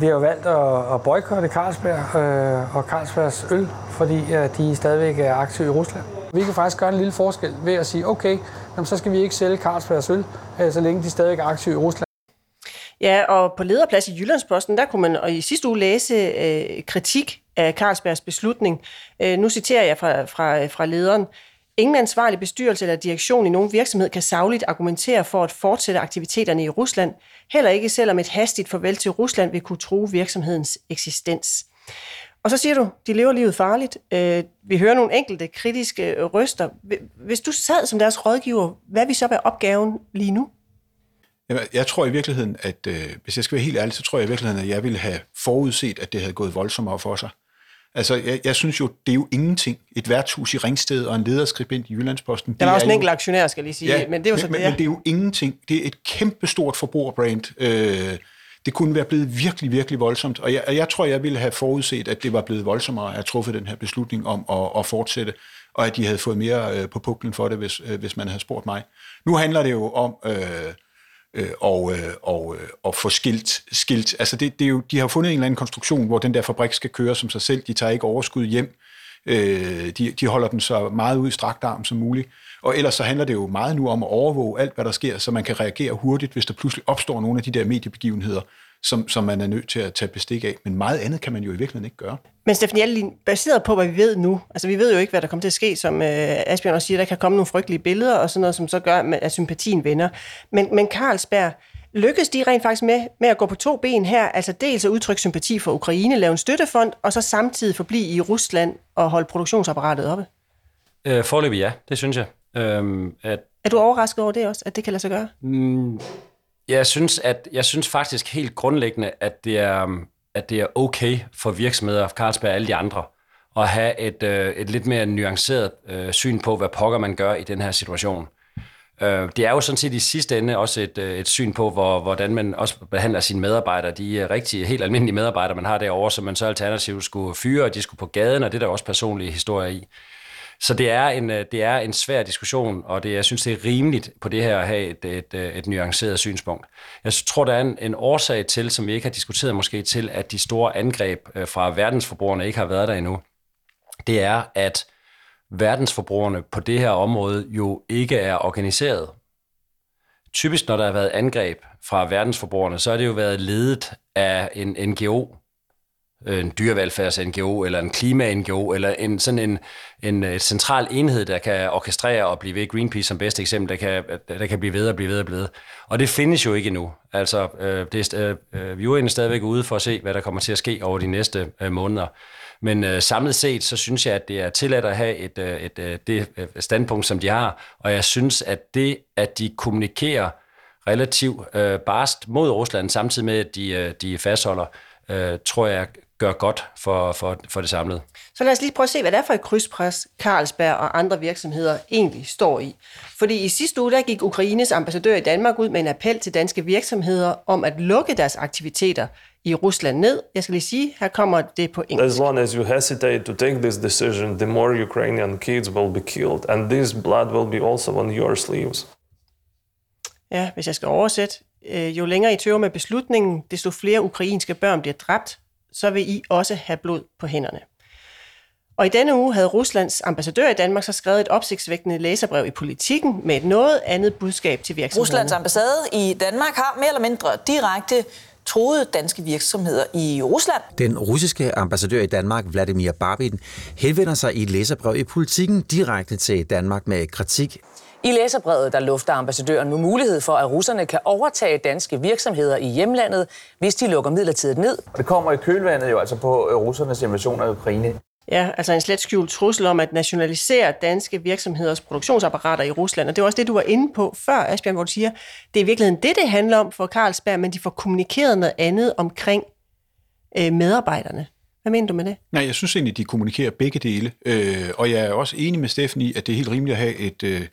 Speaker 20: Vi har jo valgt at, at boykotte Carlsberg øh, og Carlsbergs øl, fordi øh, de stadigvæk er aktive i Rusland. Vi kan faktisk gøre en lille forskel ved at sige, okay, jamen, så skal vi ikke sælge Carlsbergs øl, øh, så længe de stadig er aktive i Rusland.
Speaker 1: Ja, og på lederplads i Jyllandsposten, der kunne man og i sidste uge læse øh, kritik af Carlsbergs beslutning. Øh, nu citerer jeg fra, fra, fra lederen. Ingen ansvarlig bestyrelse eller direktion i nogen virksomhed kan savligt argumentere for at fortsætte aktiviteterne i Rusland, heller ikke selvom et hastigt farvel til Rusland vil kunne true virksomhedens eksistens. Og så siger du, de lever livet farligt. Øh, vi hører nogle enkelte kritiske øh, røster. Hvis du sad som deres rådgiver, hvad vil så være opgaven lige nu?
Speaker 4: Jeg tror i virkeligheden, at øh, hvis jeg skal være helt ærlig, så tror jeg i virkeligheden, at jeg ville have forudset, at det havde gået voldsommere for sig. Altså, jeg, jeg synes jo, det er jo ingenting. Et værtshus i Ringsted og en lederskribent i Jyllandsposten.
Speaker 1: Der var også en enkelt aktionær, skal jeg lige sige.
Speaker 4: Ja,
Speaker 1: men det er jo
Speaker 4: men,
Speaker 1: så
Speaker 4: men,
Speaker 1: det,
Speaker 4: men det er jo ingenting. Det er et kæmpestort forbrugerbrand. Øh, det kunne være blevet virkelig, virkelig voldsomt. Og jeg, jeg tror, jeg ville have forudset, at det var blevet voldsommere at have truffet den her beslutning om at, at fortsætte, og at de havde fået mere øh, på puklen for det, hvis, øh, hvis man havde spurgt mig. Nu handler det jo om... Øh, øh, og, øh, og, øh, og få skilt. skilt. Altså det, det er jo, de har fundet en eller anden konstruktion, hvor den der fabrik skal køre som sig selv. De tager ikke overskud hjem. Øh, de, de holder den så meget ud i strakt arm som muligt. Og ellers så handler det jo meget nu om at overvåge alt, hvad der sker, så man kan reagere hurtigt, hvis der pludselig opstår nogle af de der mediebegivenheder, som, som man er nødt til at tage bestik af. Men meget andet kan man jo i virkeligheden ikke gøre.
Speaker 1: Men Steffen Hjaltelin, baseret på, hvad vi ved nu, altså vi ved jo ikke, hvad der kommer til at ske, som øh, Asbjørn også siger, der kan komme nogle frygtelige billeder og sådan noget, som så gør, at sympatien vender. Men, men Carlsberg, lykkes de rent faktisk med, med at gå på to ben her, altså dels at udtrykke sympati for Ukraine, lave en støttefond, og så samtidig forblive i Rusland og holde produktionsapparatet oppe?
Speaker 3: Øh, forløbig ja, det synes jeg. Øhm, at,
Speaker 1: er du overrasket over det også, at det kan lade sig gøre?
Speaker 3: Mm, jeg synes, at jeg synes faktisk helt grundlæggende, at det er, um, at det er okay for virksomheder, Carlsberg og alle de andre, at have et, øh, et lidt mere nuanceret øh, syn på, hvad pokker man gør i den her situation. Øh, det er jo sådan set i sidste ende også et, øh, et syn på, hvor, hvordan man også behandler sine medarbejdere. De er rigtig helt almindelige medarbejdere, man har derovre, som man så alternativt skulle fyre, og de skulle på gaden, og det er der også personlige historier i. Så det er en, øh, det er en svær diskussion, og det, jeg synes, det er rimeligt på det her at have et, et, øh, et nuanceret synspunkt. Jeg tror, der er en, en årsag til, som vi ikke har diskuteret måske, til at de store angreb øh, fra verdensforbrugerne ikke har været der endnu. Det er, at verdensforbrugerne på det her område jo ikke er organiseret. Typisk, når der har været angreb fra verdensforbrugerne, så har det jo været ledet af en NGO, Øh, en dyrevelfærds-NGO, eller en klima-NGO, eller en, sådan en, en øh, et central enhed, der kan orkestrere og blive ved. Greenpeace som bedste eksempel, der kan, der kan blive ved og blive ved og blive ved. Og det findes jo ikke endnu. Altså, øh, det er, øh, øh, vi er jo stadigvæk ude for at se, hvad der kommer til at ske over de næste øh, måneder. Men øh, samlet set, så synes jeg, at det er tilladt at have et, øh, et, øh, det standpunkt, som de har. Og jeg synes, at det, at de kommunikerer relativt øh, barst mod Rusland, samtidig med, at de, øh, de fastholder, øh, tror jeg gør godt for, for, for det samlede.
Speaker 1: Så lad os lige prøve at se, hvad det er for et krydspres, Carlsberg og andre virksomheder egentlig står i. Fordi i sidste uge, der gik Ukraines ambassadør i Danmark ud med en appel til danske virksomheder om at lukke deres aktiviteter i Rusland ned. Jeg skal lige sige, her kommer det på engelsk.
Speaker 21: As long as you hesitate to take this decision, the more Ukrainian kids will be killed, and this blood will be also on your sleeves.
Speaker 1: Ja, hvis jeg skal oversætte. Øh, jo længere I tøver med beslutningen, desto flere ukrainske børn bliver dræbt, så vil I også have blod på hænderne. Og i denne uge havde Ruslands ambassadør i Danmark så skrevet et opsigtsvækkende læserbrev i politikken med et noget andet budskab til virksomheden.
Speaker 18: Ruslands ambassade i Danmark har mere eller mindre direkte troede danske virksomheder i Rusland.
Speaker 22: Den russiske ambassadør i Danmark, Vladimir Barbin, henvender sig i et læserbrev i politikken direkte til Danmark med kritik
Speaker 23: i læserbrevet der lufter ambassadøren nu mulighed for, at russerne kan overtage danske virksomheder i hjemlandet, hvis de lukker midlertidigt ned.
Speaker 21: Det kommer i kølvandet jo altså på øh, russernes invasion af Ukraine.
Speaker 1: Ja, altså en slet skjult trussel om at nationalisere danske virksomheders produktionsapparater i Rusland. Og det var også det, du var inde på før, Asbjørn, hvor du siger, det er i virkeligheden det, det handler om for Carlsberg, men de får kommunikeret noget andet omkring øh, medarbejderne. Hvad mener du med det?
Speaker 4: Nej, jeg synes egentlig, de kommunikerer begge dele. Øh, og jeg er også enig med Steffen i, at det er helt rimeligt at have et, øh,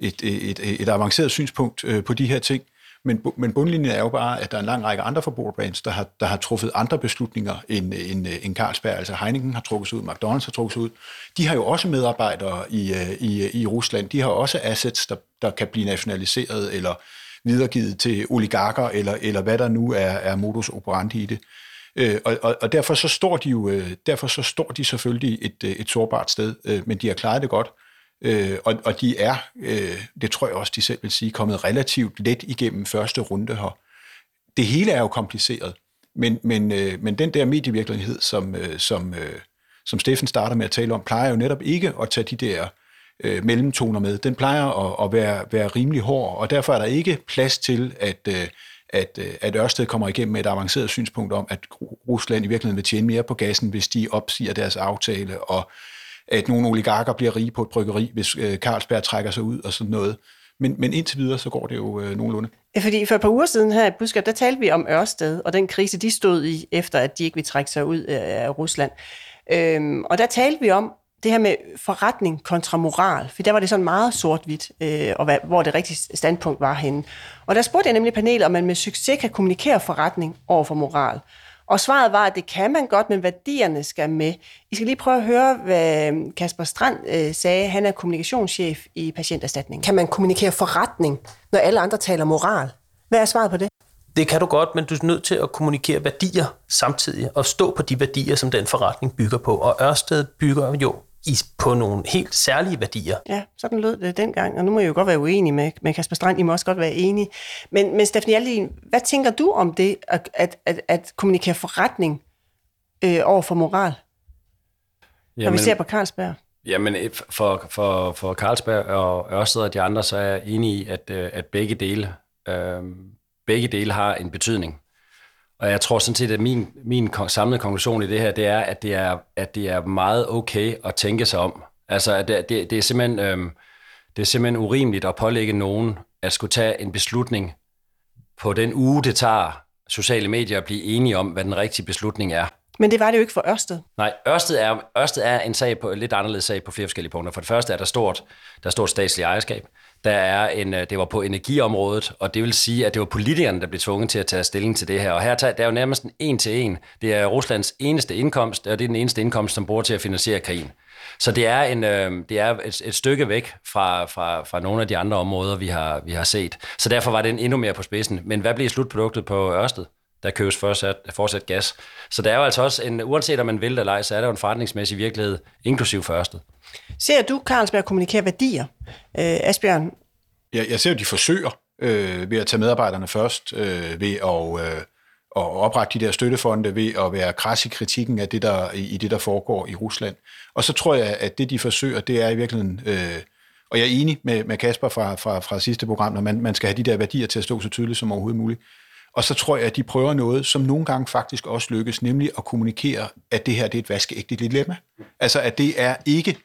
Speaker 4: et, et, et avanceret synspunkt øh, på de her ting. Men, men bundlinjen er jo bare, at der er en lang række andre forbrugerbrands, der har, der har truffet andre beslutninger end, end, øh, end Carlsberg. Altså Heineken har trukket sig ud, McDonald's har trukket sig ud. De har jo også medarbejdere i, øh, i, øh, i Rusland. De har også assets, der, der kan blive nationaliseret eller videregivet til oligarker, eller, eller hvad der nu er, er modus operandi i det. Øh, og, og, og derfor så står de jo, derfor så står de selvfølgelig et, et sårbart sted, men de har klaret det godt. Øh, og, og de er, øh, det tror jeg også, de selv vil sige, kommet relativt let igennem første runde her. Det hele er jo kompliceret, men, men, øh, men den der medievirkelighed, som, øh, som, øh, som Steffen starter med at tale om, plejer jo netop ikke at tage de der øh, mellemtoner med. Den plejer at, at være, være rimelig hård, og derfor er der ikke plads til, at, øh, at, øh, at Ørsted kommer igennem med et avanceret synspunkt om, at Rusland i virkeligheden vil tjene mere på gassen, hvis de opsiger deres aftale, og at nogle oligarker bliver rige på et bryggeri, hvis øh, Carlsberg trækker sig ud og sådan noget. Men, men indtil videre, så går det jo øh, nogenlunde.
Speaker 1: Fordi for et par uger siden her i Budskab, der talte vi om Ørsted, og den krise, de stod i, efter at de ikke ville trække sig ud af Rusland. Øhm, og der talte vi om det her med forretning kontra moral, for der var det sådan meget sort-hvidt, øh, og hvad, hvor det rigtige standpunkt var henne. Og der spurgte jeg nemlig panelet, om man med succes kan kommunikere forretning over for moral. Og svaret var, at det kan man godt, men værdierne skal med. I skal lige prøve at høre, hvad Kasper Strand øh, sagde. Han er kommunikationschef i Patienterstatning. Kan man kommunikere forretning, når alle andre taler moral? Hvad er svaret på det?
Speaker 24: Det kan du godt, men du er nødt til at kommunikere værdier samtidig, og stå på de værdier, som den forretning bygger på. Og Ørsted bygger jo i, på nogle helt særlige værdier.
Speaker 1: Ja, sådan lød det dengang, og nu må jeg jo godt være uenig med, med Kasper Strand, I må også godt være enige. Men, men Steffen Hjaltelin, hvad tænker du om det, at, at, at, at kommunikere forretning øh, over for moral, Jamen, når vi ser på Carlsberg?
Speaker 3: Jamen, for, for, for Carlsberg og Ørsted og de andre, så er jeg enig i, at, øh, at begge dele øh, begge dele har en betydning. Og jeg tror sådan set, at min, min samlede konklusion i det her, det er, at det er, at det er meget okay at tænke sig om. Altså, at det, det, det, er simpelthen, øhm, det er simpelthen urimeligt at pålægge nogen at skulle tage en beslutning på den uge, det tager sociale medier at blive enige om, hvad den rigtige beslutning er.
Speaker 1: Men det var det jo ikke for Ørsted.
Speaker 3: Nej, Ørsted er, Ørsted er en sag på, lidt anderledes sag på flere forskellige punkter. For det første er der stort, der er stort statsligt ejerskab. Der er en, øh, det var på energiområdet, og det vil sige, at det var politikerne, der blev tvunget til at tage stilling til det her. Og her der er jo nærmest en en til en. Det er Ruslands eneste indkomst, og det er den eneste indkomst, som bruger til at finansiere krigen. Så det er, en, øh, det er et, et stykke væk fra, fra, fra nogle af de andre områder, vi har, vi har set. Så derfor var det endnu mere på spidsen. Men hvad bliver slutproduktet på Ørsted? Der købes fortsat, fortsat gas. Så der er jo altså også, en, uanset om man vil det eller ej, så er der jo en forretningsmæssig virkelighed, inklusiv for Ørsted.
Speaker 1: Ser du Carlsberg kommunikere værdier? Øh, Asbjørn,
Speaker 4: jeg, jeg ser jo, de forsøger øh, ved at tage medarbejderne først, øh, ved at, øh, at oprette de der støttefonde, ved at være kras i kritikken af det, der, i, i det, der foregår i Rusland. Og så tror jeg, at det, de forsøger, det er i virkeligheden... Øh, og jeg er enig med, med Kasper fra, fra, fra sidste program, når man, man skal have de der værdier til at stå så tydeligt som overhovedet muligt. Og så tror jeg, at de prøver noget, som nogle gange faktisk også lykkes, nemlig at kommunikere, at det her det er et vaskeægte dilemma. Altså, at det er ikke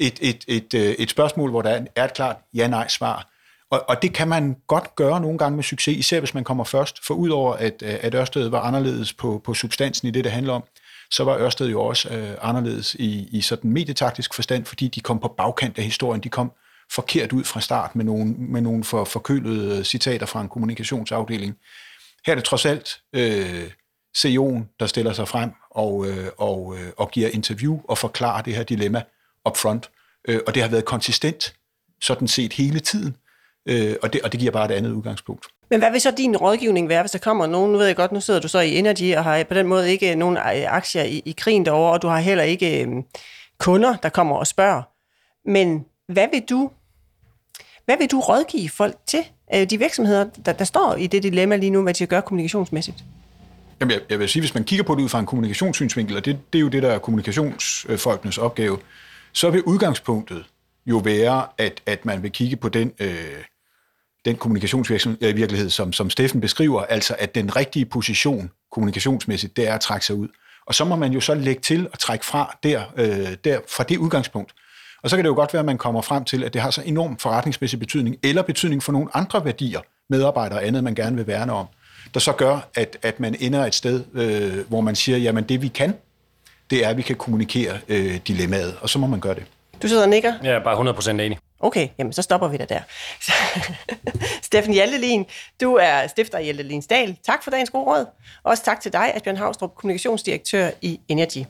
Speaker 4: et, et, et, øh, et, spørgsmål, hvor der er et klart ja-nej-svar, og, og det kan man godt gøre nogle gange med succes, især hvis man kommer først. For udover at, øh, at Ørsted var anderledes på, på substansen i det, det handler om, så var Ørsted jo også øh, anderledes i, i sådan medietaktisk forstand, fordi de kom på bagkant af historien. De kom forkert ud fra start med nogle, med nogle for, forkølede øh, citater fra en kommunikationsafdeling. Her er det trods alt øh, CEO'en, der stiller sig frem og, øh, og, øh, og giver interview og forklarer det her dilemma up front. Øh, og det har været konsistent sådan set hele tiden. Øh, og, det, og det giver bare et andet udgangspunkt.
Speaker 1: Men hvad vil så din rådgivning være, hvis der kommer nogen, nu ved jeg godt, nu sidder du så i Energy og har på den måde ikke nogen aktier i, i krigen derovre, og du har heller ikke øh, kunder, der kommer og spørger. Men hvad vil du, hvad vil du rådgive folk til? Øh, de virksomheder, der, der står i det dilemma lige nu, hvad de skal gøre kommunikationsmæssigt?
Speaker 4: Jamen, jeg, jeg vil sige, hvis man kigger på det ud fra en kommunikationssynsvinkel, og det, det er jo det, der er kommunikationsfolkenes opgave, så vil udgangspunktet jo være, at, at man vil kigge på den, øh, den kommunikationsvirkelighed, som, som Steffen beskriver, altså at den rigtige position kommunikationsmæssigt, det er at trække sig ud. Og så må man jo så lægge til og trække fra der, øh, der fra det udgangspunkt. Og så kan det jo godt være, at man kommer frem til, at det har så enorm forretningsmæssig betydning, eller betydning for nogle andre værdier, medarbejdere og andet, man gerne vil værne om, der så gør, at, at man ender et sted, øh, hvor man siger, jamen det vi kan, det er, at vi kan kommunikere øh, dilemmaet, og så må man gøre det.
Speaker 1: Du sidder og nikker?
Speaker 3: Jeg er bare 100% enig.
Speaker 1: Okay, jamen så stopper vi da der. Steffen Hjaltelin, du er stifter af Hjaltelins Dal. Tak for dagens gode råd. Også tak til dig, Asbjørn Havstrup, kommunikationsdirektør i Energy.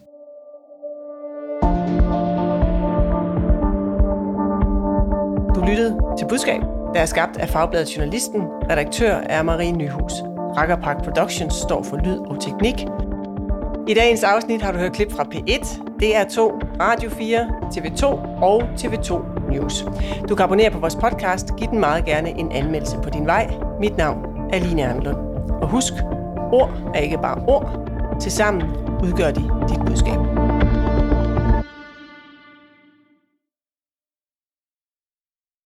Speaker 1: Du lyttede til Budskab, der er skabt af Fagbladet Journalisten. Redaktør er Marie Nyhus. Rakkerpark Productions står for lyd og teknik. I dagens afsnit har du hørt klip fra P1, DR2, Radio 4, TV2 og TV2 News. Du kan abonnere på vores podcast. Giv den meget gerne en anmeldelse på din vej. Mit navn er Line Erndlund. Og husk, ord er ikke bare ord. Tilsammen udgør de dit budskab.